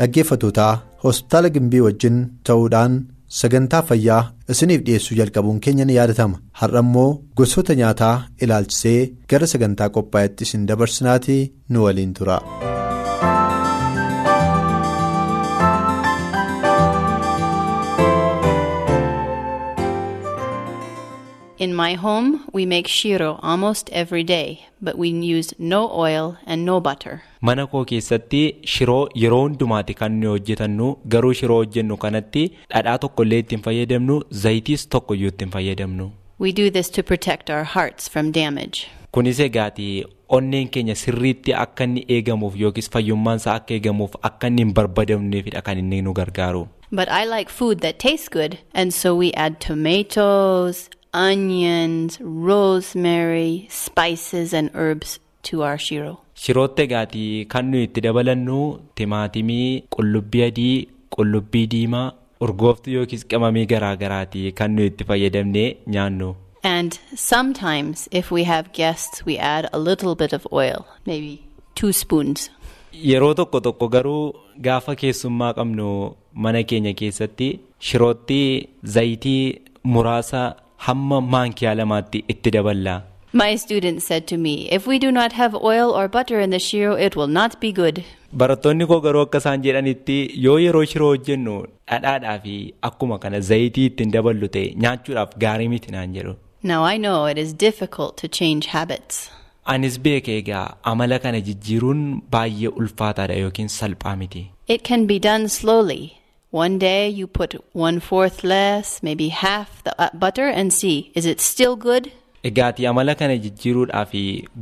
Dhaggeeffatootaa hospitaala gimbii wajjin ta'uudhaan sagantaa fayyaa isiniif dhiyeessuu jalqabuun keenya ni yaadatama har'a immoo gosoota nyaataa ilaalchisee gara sagantaa qophaa'etti isin dabarsinaatii nu waliin tura. In my home, we make shiro almost every day, but we use no oil and no butter. Mana koo keessatti shiroo yeroo hundumaati kan nuyi hojjetannu garuu shiroo hojjennu kanatti dhadhaa tokkollee ittiin fayyadamnu zayitiis tokkoyyuu ittiin fayyadamnu. We do this to protect our hearts from damage. Kunis egaati onneen keenya sirriitti akka inni eegamuuf yookiis fayyummaansaa akka eegamuuf akka inni hin barbadamneefidha kan inni nu gargaaru. But I like food that tastes good, and so we add tomatoes, onions, rosemary, spices, and herbs to our shiro. Shirootti egaati kan nuyi itti dabalannu timaatimii, qullubbii adii, qullubbii diimaa, urgooftuu yookiis qimamii garaa garaati kan nuyi itti fayyadamnee nyaannu. And sometimes, if we have guests, we add a little bit of oil, maybe two spoons. Yeroo tokko tokko garuu gaafa keessummaa qabnu mana keenya keessatti shirootti zayitii muraasa hamma maankiyaa lamaatti itti daballa. My student said to me, if we do not have oil or butter in the shiro, it will not be good. Barattoonni koo garuu akka isaan jedhanitti yoo yeroo shiroo hojjennu dhadhaadhaa fi akkuma kana zayitii ittiin daballu ta'e nyaachuudhaaf gaarii miti naan jedhu. Now I know it is difficult to change habits. Anis beeka egaa amala kana jijjiiruun baay'ee ulfaataadha yookiin salphaa miti. It can be done slowly. One day you put one fourth less, maybe half the uh, butter, and see is it still good? Egaati amala kana jijjiiruudhaaf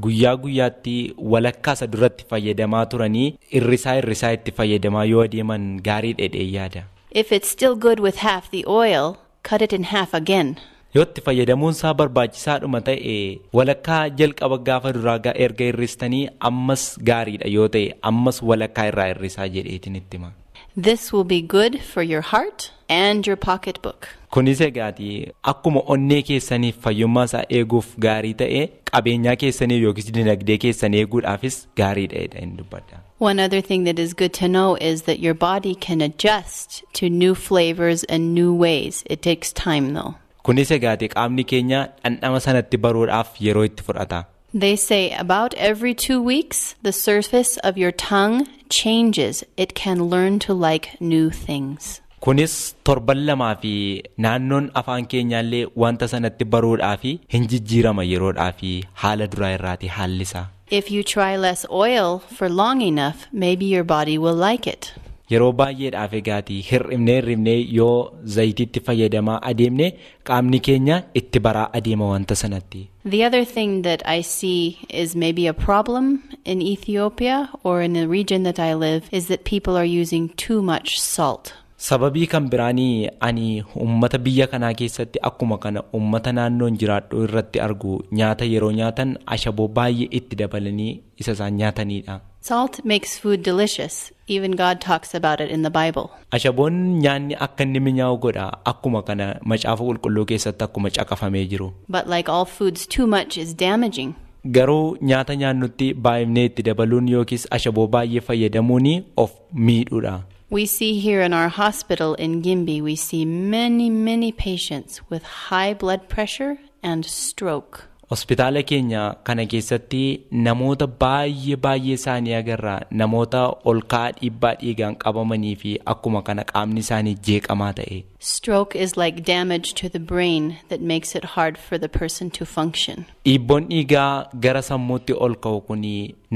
guyyaa guyyaatti walakkaa isa duratti fayyadamaa turanii irrisaa irrisaa itti fayyadamaa yoo adeeman gaarii dheedhee yaada. If it's still good with half the oil, cut it in half again. Yoo itti fayyadamuun isaa barbaachisaadhuma ta'e walakkaa jalqaba gaafa duraa erga irristanii ammas gaariidha yoo ta'e ammas walakkaa irraa irrisaa jedheetiin itti hima. This will be good for your heart and your pocketbook. Kunis egaati akkuma onnee keessaniif fayyummaa isaa eeguuf gaarii ta'e qabeenyaa keessanii yookiis dinagdee keessan eeguudhaafis gaariidha hin dubbadha. One other thing that is good to know is that your body can adjust to new flavors and new ways. It takes time though. Kunis egaati qaamni keenya dhandhama sanatti baruudhaaf yeroo itti fudhata. They say about every two weeks, the surface of your tongue changes. It can learn to like new things. Kunis torban lamaa fi naannoon afaan keenyaallee wanta sanatti baruudhaaf hin jijjiirama yeroodhaaf haala duraa irraati haalli isaa. If you try less oil for long enough, maybe your body will like it. Yeroo baay'eedhaaf egaati hir'ibnee hir'ibnee yoo zayitiitti fayyadamaa adeemne qaamni keenya itti baraa adeema wanta sanatti. The other thing that I see is maybe a problem in Ethiopia or in the region that I live is that people are using too much salt. Sababii kan biraanii ani uummata biyya kanaa keessatti akkuma kana uummata naannoon jiraadhu irratti argu nyaata yeroo nyaatan ashaboo baay'ee itti dabalanii isa isaan nyaatanidha. Salt makes food delicious. Even God talks about it in the Bible. Ashaboon nyaanni akka inni mi'aawu godha akkuma kana macaafa qulqulluu keessatti akkuma caqafamee jiru. But like all foods, too much is damaging. Garuu nyaata nyaannutti baay'inee itti dabaluun yookiis ashaboo baay'ee fayyadamuun of miidhuudha. We see here in our hospital in Gimbi, we see many, many patients with high blood pressure and stroke. Hospitaala keenya kana keessatti namoota baay'ee baay'ee isaanii agarra namoota ol ka'aa dhiibbaa dhiigaan qabamanii fi akkuma kana qaamni isaanii jeeqamaa ta'e. Stroke is like damage to the brain that makes it hard for the person to function. Dhiibboon dhiigaa gara sammuutti ol ka'u kun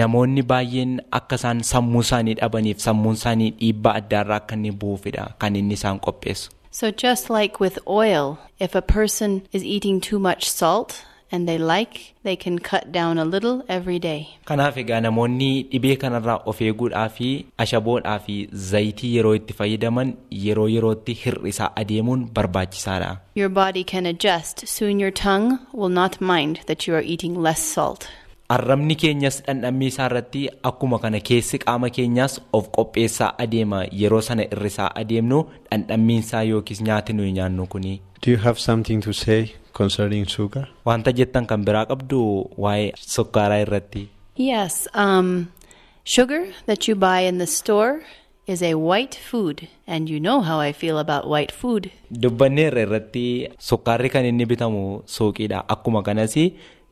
namoonni baay'een akka isaan sammuu isaanii dhabaniif sammuun isaanii dhiibbaa addaarraa akka inni bu'uufidha kan inni isaan qopheessu. So, just like with oil, if a person is eating too much salt and they like, they can cut down a little every day. Kanaaf egaa namoonni dhibee kanarraa of eeguudhaa fi ashaboodhaa fi zayitii yeroo itti fayyadaman yeroo yerootti hir'isaa adeemuun barbaachisaadha. Your body can adjust, soon your tongue will not mind that you are eating less salt. Arrabni keenyas dhandhammii isaa irratti akkuma kana keessi qaama keenyaas of qopheessaa adeema yeroo sana hir'isaa adeemnu dhandhammiin isaa yookiis nyaati nuyi nyaannu kuni. Do you have something to say concerning sugar? Wanta jettan kan biraa qabdu waa'ee sukkaaraa irratti. Yes, um, sugar that you buy in the store is a white food, and you know how I feel about white food. Dubbanneerra irratti sukkaarri kan inni bitamu suuqiidha. Akkuma kanas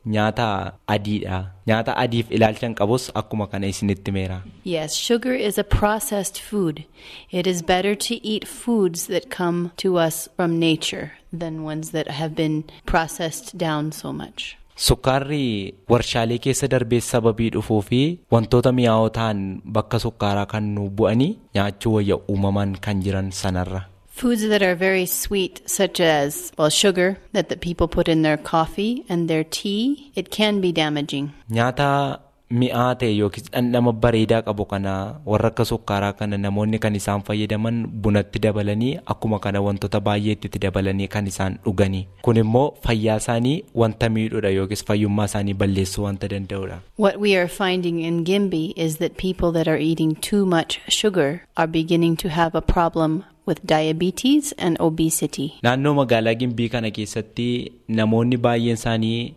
nyaata adiidha. Nyaata adiif ilaalchan qabus akkuma kana isinitti meera. Yes, sugar is a processed food. It is better to eat foods that come to us from nature than ones that have been processed down so much. Sukkaarri warshaalee keessa darbee sababii dhufuu fi wantoota mi'aawoo ta'an bakka sukkaaraa kan nu bu'anii nyaachuu wayya uumamaan kan jiran sanarra. Foods that are very sweet, such as, well, sugar that the people put in their coffee and their tea, it can be damaging. Nyaata mi'aa ta'e yookiis dhandhama bareedaa qabu kana warra akka sukkaaraa kana namoonni kan isaan fayyadaman bunatti dabalanii akkuma kana wantoota baay'eetti dabalanii kan isaan dhuganii. Kun immoo fayyaa isaanii wanta miidhuudha yookiis fayyummaa isaanii balleessuu wanta danda'udha. What we are finding in Gimbi is that people that are eating too much sugar are beginning to have a problem with diabetes and obesity. Naannoo magaalaa Gimbii kana keessatti namoonni baay'een isaanii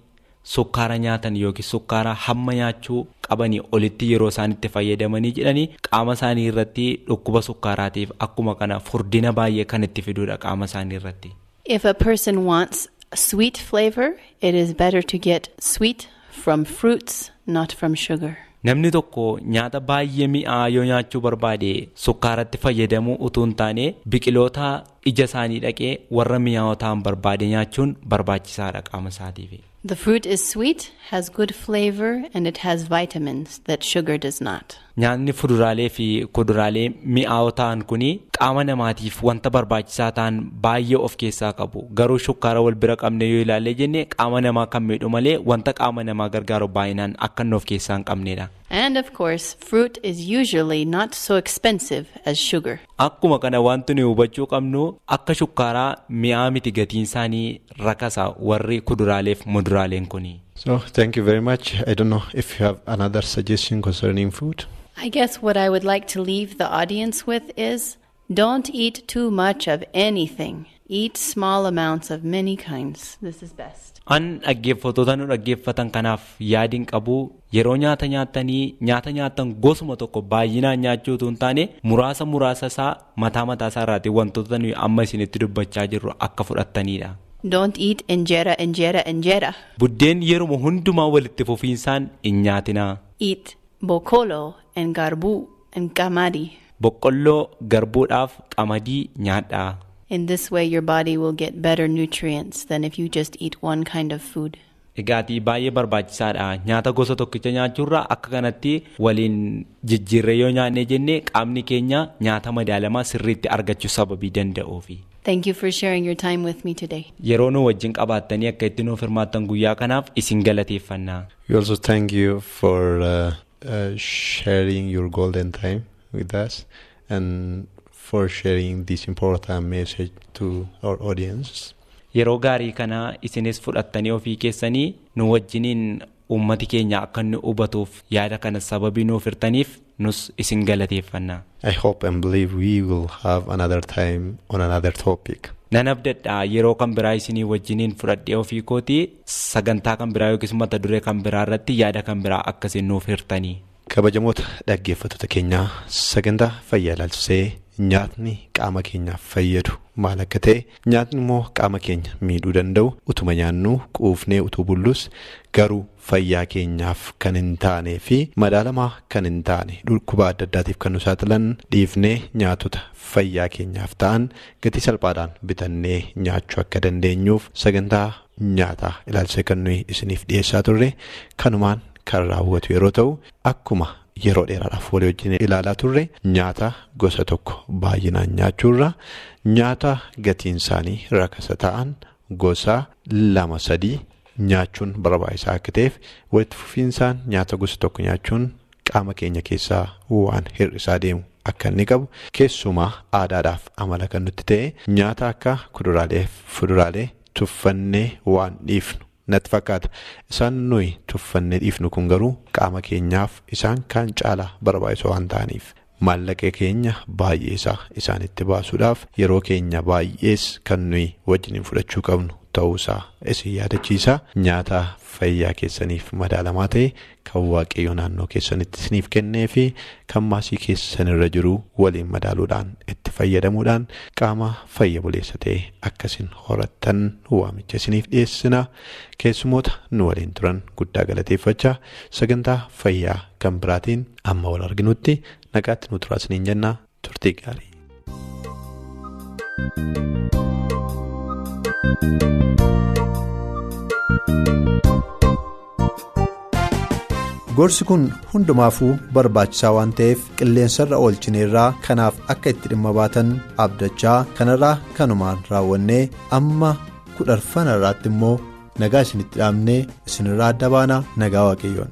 sukkaara nyaatan yookiin sukkaara hamma nyaachuu qabanii olitti yeroo isaan itti fayyadamanii jedhanii qaama isaanii irratti dhukkuba sukkaaraatiif akkuma kana furdina baay'ee kan itti fiduudha qaama isaanii irratti. If a person wants sweet flavor, it is better to get sweet from fruits, not from sugar. Namni tokko nyaata baay'ee mi'aa yoo nyaachuu barbaade sukkaaratti fayyadamuu utuu hin taane biqiloota ija isaanii dhaqee warra mi'aawoo ta'an barbaade nyaachuun barbaachisaadha qaama isaatiif. The fruit is sweet, has good flavor, and it has vitamins that sugar does not. Nyaanni fuduraalee fi kuduraalee mi'aawoo ta'an kuni qaama namaatiif wanta barbaachisaa ta'an baay'ee of keessaa qabu. Garuu shukkaara wal bira qabne yoo ilaalle jenne qaama namaa kan miidhu malee wanta qaama namaa gargaaru baay'inaan akka inni of keessaa hin qabnedha. And of course, fruit is usually not so expensive as sugar. Akkuma kana wanti nuyi hubachuu qabnu akka shukkaaraa mi'aa miti gatiin isaanii rakasa warri kuduraaleef muduraaleen kuni. So, thank you very much. I don't know if you have another suggestion concerning food. I guess what I would like to leave the audience with is don't eat too much of anything. Eat small amounts of many kinds. This is best. An dhaggeeffattoota nu dhaggeeffatan kanaaf yaadiin qabu yeroo nyaata nyaatanii nyaata nyaatan gosuma tokko baay'inaan nyaachuu hin taane muraasa muraasa isaa mataa mataa isaa irraatii wantoota nuyi amma isinitti dubbachaa jirru akka fudhattanidha. Don't eat injera, injera, injera. Buddeen yeruma hundumaa walitti fufiinsaan hin nyaatinaa. Eat bokolo and garbu and gamadi. Boqqolloo garbuudhaaf qamadii nyaadhaa. In this way, your body will get better nutrients than if you just eat one kind of food. Egaatii baay'ee barbaachisaadha. Nyaata gosa tokkicha nyaachuurraa akka kanatti waliin jijjiirree yoo nyaannee jennee qaamni keenya nyaata madaalamaa sirriitti argachuu sababii danda'uufi. Thank you for sharing your time with me today. Yeroo nu wajjin qabaattanii akka itti nuuf hirmaattan guyyaa kanaaf isin galateeffanna. We also thank you for uh, uh, sharing your golden time with us and for sharing this important message to our audience. Yeroo gaarii kana isinis fudhattanii ofii keessanii nu wajjiniin uummati keenya akka inni hubatuuf yaada kana sababii nuuf hirtaniif nus isin galateeffanna. I hope and believe we will have another time on another topic. Nan abdadha yeroo kan biraa isinii wajjiniin fudhadhee ofii kootii sagantaa kan biraa yookiis mata duree kan biraa irratti yaada kan biraa akkasiin nuuf hirtanii. Kabajamoota dhaggeeffattoota keenyaa sagantaa fayyaa ilaalchisee nyaatni qaama keenyaaf fayyadu maal akka ta'e nyaatni immoo qaama keenya miidhuu danda'u utuma nyaannuu quufnee utuu bullus garuu fayyaa keenyaaf kan hin taanee fi madaalamaa kan hin taane dhukkuba adda addaatiif kan nu saaxilan dhiifnee nyaatota fayyaa keenyaaf ta'an gatii salphaadhaan bitannee nyaachuu akka dandeenyuuf sagantaa nyaataa ilaalchisee kan nuyi isiniif dhiyeessaa turre kanumaan kan raawwatu yeroo ta'u akkuma. Yeroo dheeraadhaaf walii wajjin ilaalaa turre nyaata gosa tokko baay'inaan nyaachuurra nyaata gatiin isaanii rakasa ta'an gosa lama sadii nyaachuun barbaachisaa akka ta'eef walitti fufiinsaan nyaata gosa tokko nyaachuun qaama keenya keessaa waan hir'isaa deemu akka inni qabu keessumaa aadaadhaaf amala kan nutti ta'e nyaata akka kuduraalee fuduraalee tuffannee waan dhiifnu. Natti fakkaata isaan nuyi tuffannee dhiifnu kun garuu qaama keenyaaf isaan kaan caalaa barbaachisoo waan ta'aniif. Maallaqa keenya baay'ee isaa isaanitti baasuudhaaf yeroo keenya baay'ees kan nuyi wajjiniin fudhachuu qabnu ta'uusaa isin yaadachiisa nyaata fayyaa keessaniif madaalamaa ta'e kan waaqayyo naannoo keessanitti isiniif kennee fi kan maasii keessan irra jiru waliin madaaluudhaan itti fayyadamuudhaan qaama fayya buleessa ta'e akkasin horattan waamicha isiniif dhiyeessina keessumoota nu waliin turan guddaa galateeffachaa sagantaa fayyaa kan biraatiin amma wal arginutti nagaatti nu turaa isiniin jennaa turtii gaarii. Gorsi kun hundumaafuu barbaachisaa waan ta'eef qilleensarra oolchineerraa kanaaf akka itti dhimma baatan abdachaa kanarraa kanumaan raawwannee amma kudharfana irraatti immoo nagaa isinitti dhaabnee isinirraa adda baanaa nagaa waaqayyoon.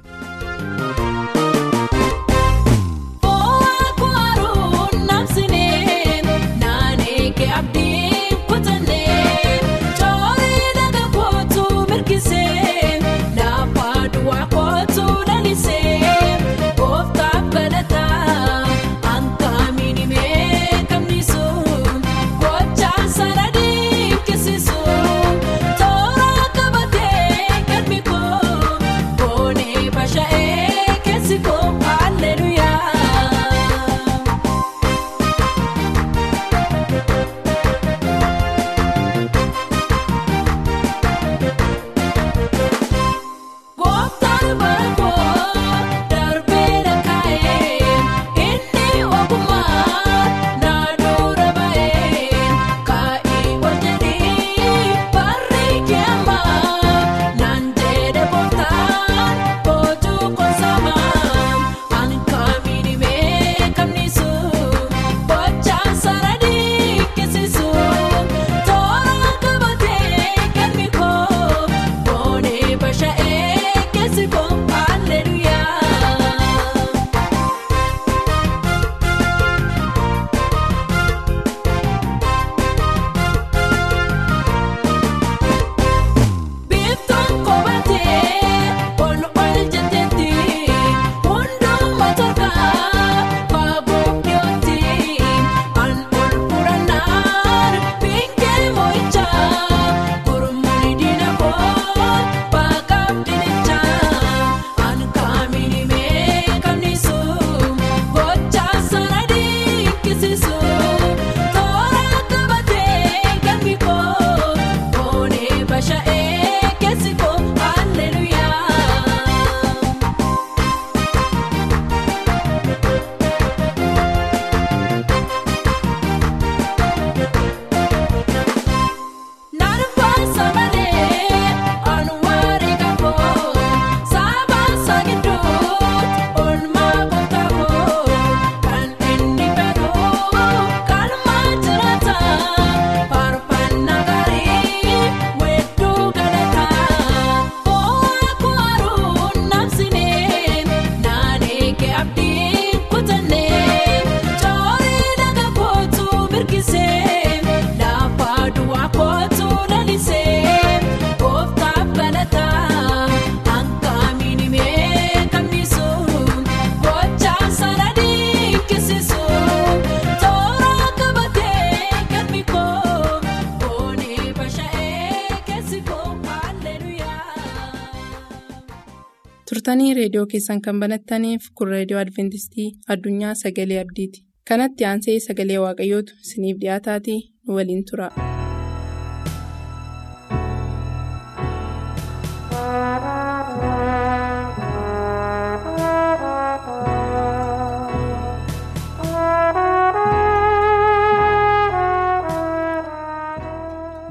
Turtanii reediyoo keessan kan banattaniif kun reediyoo adventistii addunyaa sagalee abdiiti. kanatti aansee sagalee waaqayyootu isiniif dhiyaataatii nu waliin tura.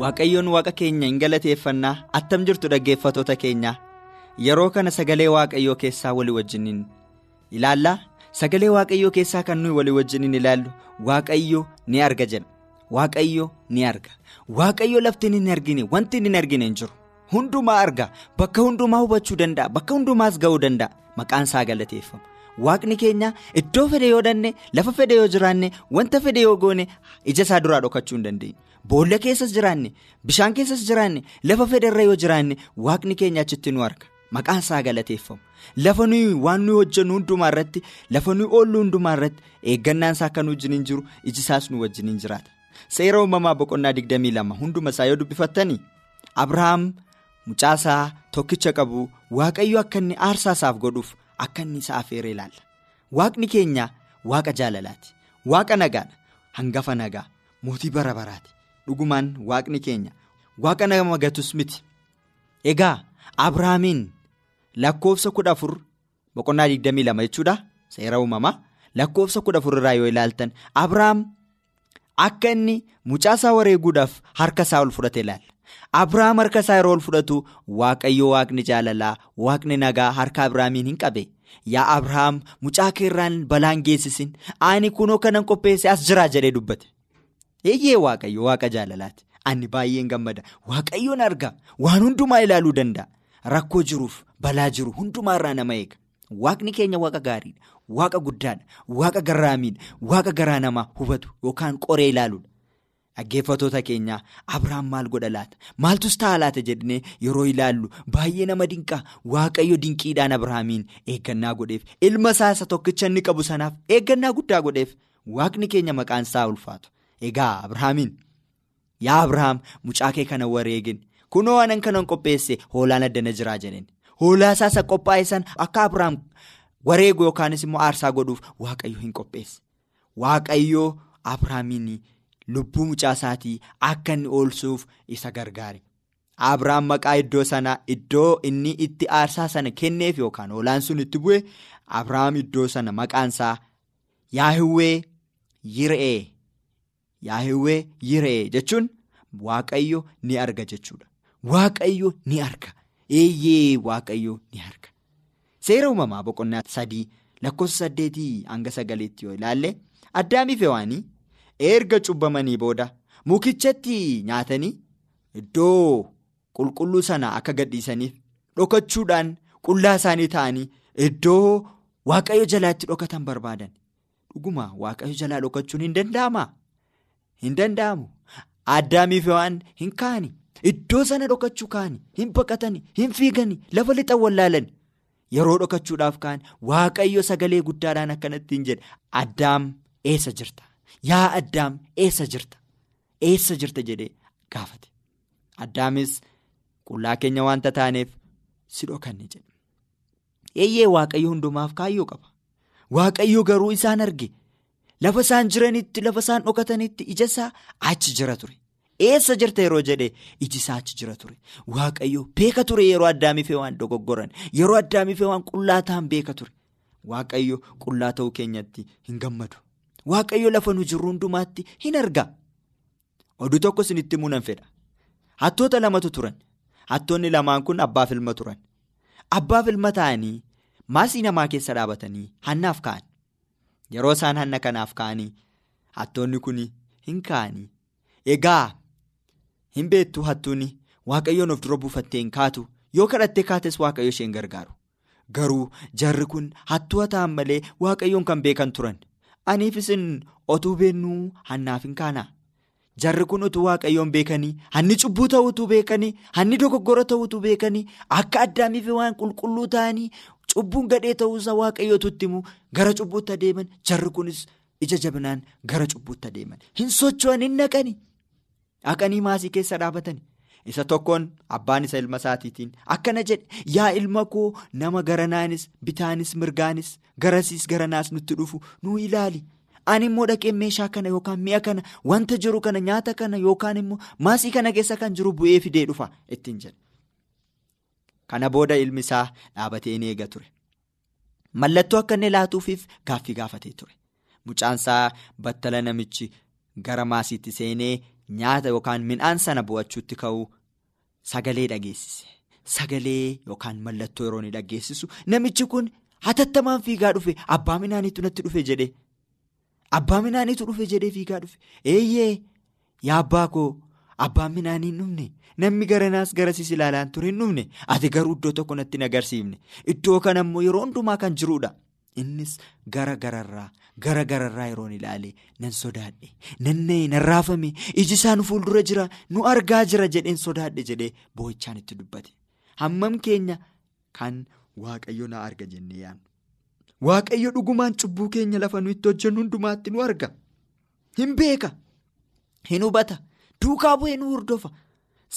Waaqayyoon waaqa keenya hin galateeffannaa attam jirtu dhaggeeffatoota keenyaa yeroo kana sagalee waaqayyoo keessaa walii wajjiniin ilaallaa sagalee waaqayyoo keessaa kan nuyi walii wajjiniin ilaallu waaqayyo ni arga jedha waaqayyo ni arga. Waaqayyo lafti hin argine wanti hin argine hin jiru. Hundumaa arga. Bakka hundumaa hubachuu danda'a bakka hundumaas ga'uu danda'a. Maqaan isaa galateeffama. Waaqni keenya iddoo fedhe yoo danne lafa fedhe yoo jiraanne wanta fedhe yoo goone ija isaa duraa dhokachuu hin dandeenye. Boolla keessas jiraanne bishaan keessas jiraanne lafa fedhe irra yoo jiraanne waaqni keenya achitti nu arga maqaan isaa galateeffamu. Lafa nuyi waan nuyi hojjennu hundumaa irratti lafa nuyi oollu hundumaa irratti eeggannaan isaa akka nu wajjiniin jiru iji isaas nu wajjiniin jiraata. Seera uumamaa boqonnaa 22 hunduma isaa yoo dubbifattanii Abrahaam mucaasaa tokkicha qabu waaqayyo akka inni aarsaa isaaf godhuuf. Akka inni isa afeeree ilaalla. Waaqni keenya waaqa jaalalaati. Waaqa nagaadha. Hangafa nagaa. Mootii bara baraati. Dhugumaan waaqni keenya waaqa nama gatus miti. Egaa Abrahaamiin lakkoofsa kudha afur boqonnaa 22 jechuudha. Seera uumamaa lakkoofsa kudha afur irraa yoo ilaaltan Abrahaam akka inni mucaasaa wareeguudhaaf harka isaa ol fudhate ilaalla. Abrahaam harka isaa yeroo ol fudhatu waaqayyo waaqni jaalalaa waaqni nagaa harka Abrahaamiin hin qabe yaa Abrahaam mucaa keerraan balaan geessisin ani kunoo kanan qopheesse as jiraa jedhee dubbate. Eeyyee waaqayyo waaqa jaalalaati ani baay'een gammada waaqayyoon arga waan hundumaa ilaaluu danda'a rakkoo jiruuf balaa jiru hundumaarraa nama eega. Waaqni keenya waaqa gaariidha waaqa guddaadha waaqa garraamiidha waaqa garaa namaa hubatu yookaan qoree ilaaluudha. Dhaggeeffatoota keenyaa Abrahaam maal godha laata? Maaltus ta'a laata jennee yeroo ilaallu? Baay'ee nama dinqaa. Waaqayyo dinqiidhaan Abrahaamiin eeggannaa godheef. Ilma isaa isa tokkicha inni qabu sanaaf eeggannaa guddaa godheef. Waaqni keenya maqaan isaa ulfaatu. Egaa Abrahaamiin yaa Abrahaam mucaa kee kana wareegin kunoo anan kanan qopheesse hoolaan addana jiraa jedheen hoolaa isaa isa qophaa'e san akka Abrahaam wareegu yookaanis immoo aarsaa godhuuf waaqayyo hin qopheesse waaqayyo Abrahaamiin. Lubbuu mucaa isaatii akka inni oolchuuf isa gargaare. Abrahaam maqaa iddoo sanaa iddoo inni itti aarsaa sana kenneef yookaan hoolaan sun itti bu'e Abrahaam iddoo sana maqaan isaa Yaahiwee Yira'ee Yaahiwee Yira'ee jechuun Waaqayyo ni arga jechuudha. Waaqayyo ni arga. Eeyyee Waaqayyo ni arga. Seera uumamaa boqonnaa sadii lakkoofsa saddeetii hanga sagaleetti yoo ilaalle addaamiif hewaanii erga cubbamanii booda mukichatti nyaatanii iddoo qulqulluu sana akka gadhiisaniif dhokachuudhaan qullaa isaanii ta'anii iddoo waaqayyo jalaatti dhokatan barbaadan. Dhuguma waaqayyo jalaa dhokachuun hin danda'amaa? Hin danda'amu. Addaamiif waan hin kaani iddoo sana dhokachuu kaani hin baqatani hin fiigani lafa lixan wallaalan yeroo dhokachuudhaaf kaan waaqayyo sagalee guddaadhaan akkanatti hin jedhe addaam eessa jirta. Yaa addaam eessa jirta? Eessa jirta jedhee gaafate. Addaamis qullaa keenya wanta taaneef si dhokanne jedhe. Eeyyee waaqayyo hundumaaf kaayyoo qaba. Waaqayyo garuu isaan arge. Lafa isaan jiranitti lafa isaan dhokatanitti ija isaa achi jira ture. Eessa jirta yeroo jedhee iji isaa achi jira ture. Waaqayyo beeka ture yeroo addaamiifee waan dogoggoran. Yeroo addaamiifee waan qullaa ta'an beeka ture. Waaqayyo qullaa ta'uu keenyatti hin gammadu. Waaqayyo lafa nu jirru hundumaatti hin arga. Oduu tokko isinitti himuu nan fedha. Hattoota lamatu turan. Hattoonni lamaan kun abbaaf ilma turan. Abbaaf ilma ta'anii maasii namaa keessa dhaabatanii hannaaf ka'an. Yeroo isaan hanna kanaaf ka'anii hattoonni kun hin ka'anii. Egaa hin beektu hattuuni waaqayyoon of dura buufattee hin kaatu yoo kadhattee kaates waaqayyo isheen gargaaru. Garuu jarri kun hattuu ta'an malee waaqayyoon kan beekan turan. Aniif isin otuu beennuu hannaaf hin kaanaa. Jarri kun utuu waaqayyoon beekanii hanni cubbuu ta'uutu beekanii hanni dogoggora ta'uutu beekanii akka addaamiif waan qulqulluu ta'anii cubbuun gadhee ta'uusaa waaqayyootu itti himu gara cubbuutti adeeman jarri kunis ija jabinaan gara cubbuutti adeeman hin socho'an hin naqani. Dhaqanii maasii keessa dhaabatani. Isa tokkoon abbaan isa ilma isaatiitiin akkana jedhe yaa ilma koo nama garanaanis bitaanis mirgaanis garasiis garanaas nutti dhufu nuu ilaali ani immoo dhaqee meeshaa kana yookaan mi'a kana wanta jiru kana nyaata kana yookaan immoo maasii kana keessa kan jiru bu'ee fidee dhufa ittiin jedhe. Kana booda ilmi isaa dhaabatee ni eega ture. Mallattoo akka inni laatuufiif gaaffii gaafatee ture. Mucaansaa battala namichi gara maasiitti seenee nyaata yookaan midhaan sana bu'achuutti ka'uu sagalee dhageessise. Sagalee yookaan mallattoo yeroo inni dhageessisu namichi kun hatattamaan fiigaa dhufe abbaa midhaaniitu natti dhufe jedhee. Abbaa midhaaniitu dhufe jedhee fiigaa dhufe. Eeyyee yaa abbaa koo abbaan midhaanii hin dhufne namni garanaas garasiis ilaalaan ture hin dhufne ati garuu iddoo tokko natti hin agarsiifne iddoo kana immoo yeroo hundumaa kan jiruudha. Innis gara gararraa gara gararraa yeroon ilaale nan sodaadhe nannee nan raafame iji isaan fuuldura jira nu argaa jira jedheen sodaadhe jedhee boo'ichaan itti dubbate. Hammam keenya kan waaqayyo na arga jennee yaadnu. Waaqayyo dhugumaan cubbuu keenya lafa nu itti hojjennu hundumaatti nu arga. Hin beeka. Hin hubata. Duukaa bu'ee nu hordofa.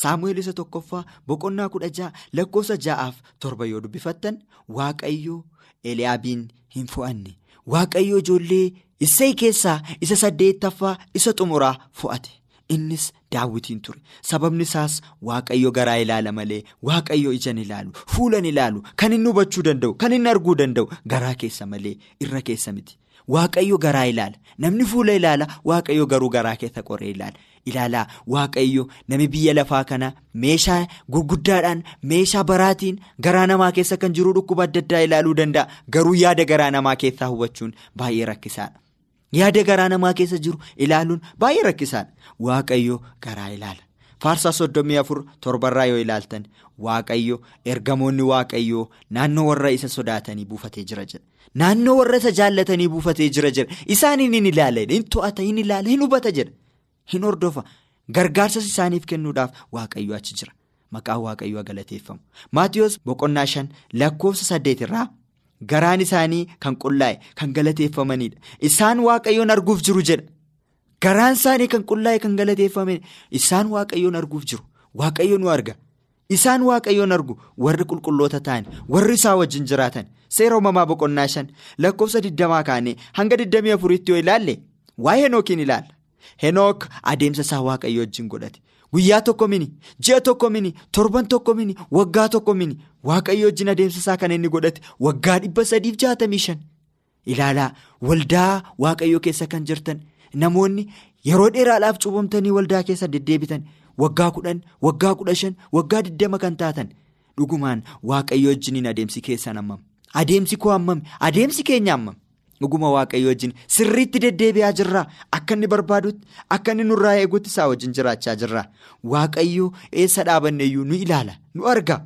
Saamu'eel isa tokkoffaa boqonnaa kudha ja'a lakkoofsa ja'aaf torba yoo dubbifattan waaqayyo Eliyaabiin hin fo'anne. Waaqayyo ijoollee Isseey keessaa isa saddeettaffaa isa xumuraa fo'ate. Innis daawwitiin ture. Sababni isaas waaqayyo garaa ilaala malee waaqayyo ijaan ilaalu fuulan ilaalu kan inni hubachuu danda'u kan inni arguu danda'u garaa keessa malee irra keessa miti. Waaqayyo garaa ilaala. Namni fuula ilaala waaqayyo garuu garaa keessa qoree ilaala. Ilaalaa waaqayyo nami biyya lafaa kana meeshaa gurguddaadhaan meeshaa baraatiin garaa namaa keessa kan jiru dhukkuba adda addaa ilaaluu danda'a. Garuu yaada garaa namaa keessaa hubachuun baay'ee rakkisaadha. Yaada garaa namaa keessa jiru ilaaluun baay'ee rakkisaadha. Waaqayyo garaa ilaala. Faarsaa soddomii afur torbarraa yoo ilaaltan waaqayyo ergamoonni waaqayyoo naannoo warra isa sodaatanii buufatee jira jedha. Naannoo warra isa jaallatanii buufatee jira jedha. Isaan hin ilaala, hin to'ata, hin ilaala, hin hubata jedha. Hin hordofa. Gargaarsas isaaniif kennuudhaaf waaqayyo achi jira. Maqaan waaqayyoo galateeffamu. Maatiyoos boqonnaa shan lakkoofsa saddeet irraa garaan isaanii kan qullaa'e kan galateeffamanidha. Isaan waaqayyoon arguuf jiru jedha. Garaan isaanii kan qullaa'e kan galateeffamani isaan waaqayyoon arguuf jiru. Waaqayyo nu arga. Isaan waaqayyoon argu warri qulqulloota ta'an warri isaa wajjin jiraatan seera uumamaa boqonnaa shan lakkoofsa digdamaa kaanee hanga digdamii afuriitti yoo ilaalle waa'ee henookiin ilaalla. Henook adeemsa isaa waaqayyo wajjin godhate. Guyyaa tokko mini ji'a tokko mini torban tokko mini waggaa tokko mini waaqayyo wajjin adeemsa isaa kan inni godhate waggaa dhibba sadiif jaatamii shan. Ilaalaa waldaa waaqayyo keessa kan jirtan namoonni yeroo dheeraadhaaf cuubamtanii waldaa keessa deddeebitan. Waggaa kudhan waggaa kudha shan waggaa digdama kan taatan. Dhugumaan waaqayyo wajjiniin adeemsi keessan hammam adeemsi koo hammam adeemsi keenya hammam dhuguma waaqayyo wajjin sirriitti deddeebi'aa jirraa akka inni barbaadutti akka inni nurraa eeguutti isaa wajjin jiraachaa jirraa waaqayyo eessa dhaabanneeyyuu nu ilaala? Nu arga.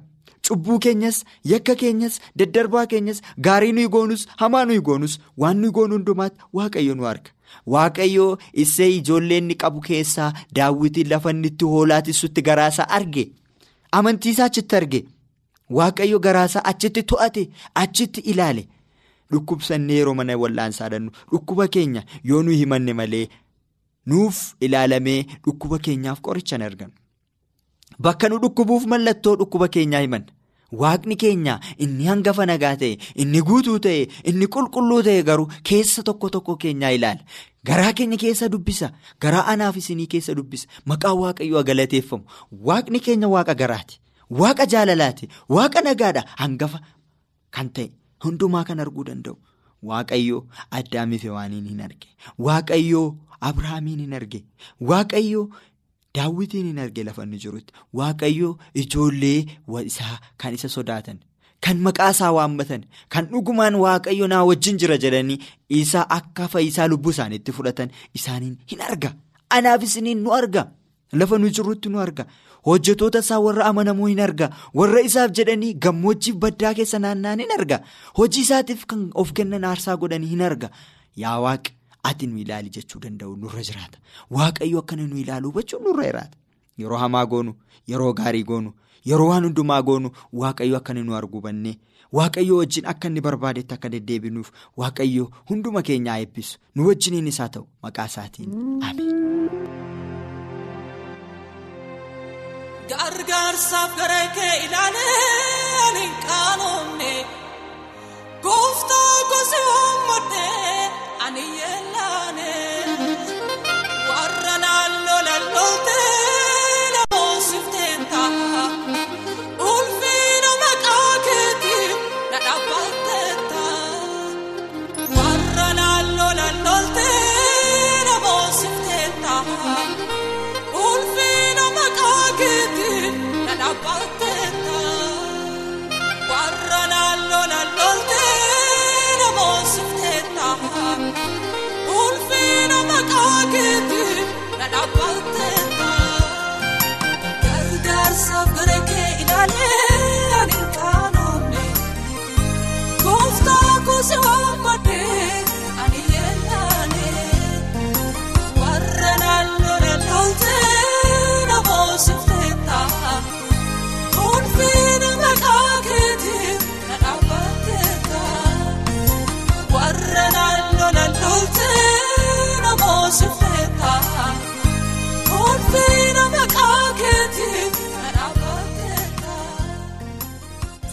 Cubbuu keenyas yakka keenyas daddarbaa keenyas gaarii nuyi goonus hamaa nuyi goonus waan nuyi goonu hundumaatti waaqayyo nu arga. Waaqayyoo isee ijoollee inni qabu keessaa daawwitiin lafa inni itti garaasaa arge. Amantiisaa achitti arge. Waaqayyo garaasaa achitti to'ate achitti ilaale. Dhukkubsannee yeroo mana wal'aansaa dhannu dhukkuba keenya yoo nuyi himanne malee nuuf ilaalamee dhukkuba keenyaaf qoricha hin arganu bakka nu dhukkubuuf mallattoo dhukkuba keenyaa himanna. Waaqni keenya inni hangafa nagaa ta'e inni guutuu ta'e inni qulqulluu ta'e garuu keessa tokko tokko keenyaa ilaala. Garaa keenya keessa dubbisa. Garaa anaaf isinii keessa dubbisa. Maqaan waaqayyoo galateeffamu. Waaqni keenya waaqa garaati. Waaqa jaalalaati. Waaqa nagaadha. Hangafa kan ta'e hundumaa kan arguu danda'u. Waaqayyoo addaamiif waaniin hin arge. Waaqayyoo Abiraamiin hin arge. Waaqayyoo. Daawwitiin hin arge lafa inni jirutti waaqayyo ijoollee isaa kan isa sodaatan kan maqaa isaa waammatan kan dhugumaan waaqayyo naa wajjin jira jedhanii isaa akka fayyisaa lubbuu isaaniitti fudhatan isaaniin hin arga. Anaaf isiniin nu arga. Lafa nu jirutti nu arga. Hojjetoota isaa warra amanamoo hin arga. Warra isaaf jedhanii gammoojjiif baddaa keessa naanna'an hin arga. Hojii isaatiif kan of kennan aarsaa godhanii hin arga. Yaa waaqi. Ati nu ilaali jechuu danda'u nurra jiraata. Waaqayyo akkana nu ilaalu hubachuun nurra jiraata. Yeroo hamaa goonu, yeroo gaarii goonu, yeroo waan hundumaa goonu waaqayyo akkana nu arguu bannee waaqayyo wajjin akka inni barbaadetti akka deddeebinuuf waaqayyo hunduma keenyaa eebbisu nu wajjiniin isaa ta'u maqaa isaatiin ameen. Gargaarsaaf gara kee ilaalee hin qaanoomne gooftaa gosi waammadhee ani yeellaan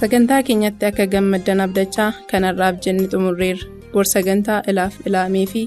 sagantaa keenyatti akka gammaddan abdachaa kanarraaf jenne xumurreerra. Bor sagantaa ilaaf ilaamee fi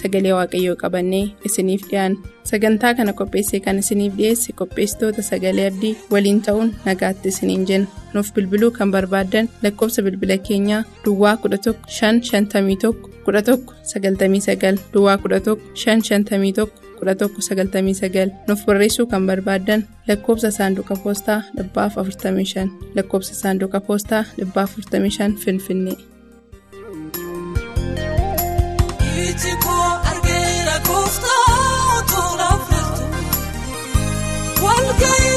sagalee waaqayyoo qabannee isiniif dhiyaanna sagantaa kana qopheessee kan isiniif dhiyeesse qopheessitoota sagalee abdii waliin ta'uun nagaatti isiniin jenna. Nuuf bilbiluu kan barbaaddan lakkoofsa bilbila keenyaa duwwaa 11 551 11 99 duwwaa 11 551 1199 nuuf barreessuu kan barbaaddan lakkoofsa saanduqa poostaa 45 lakkoofsa saanduqa poostaa 45 finfinnee. Iji koo argeera kooftaa tolaaf jirtu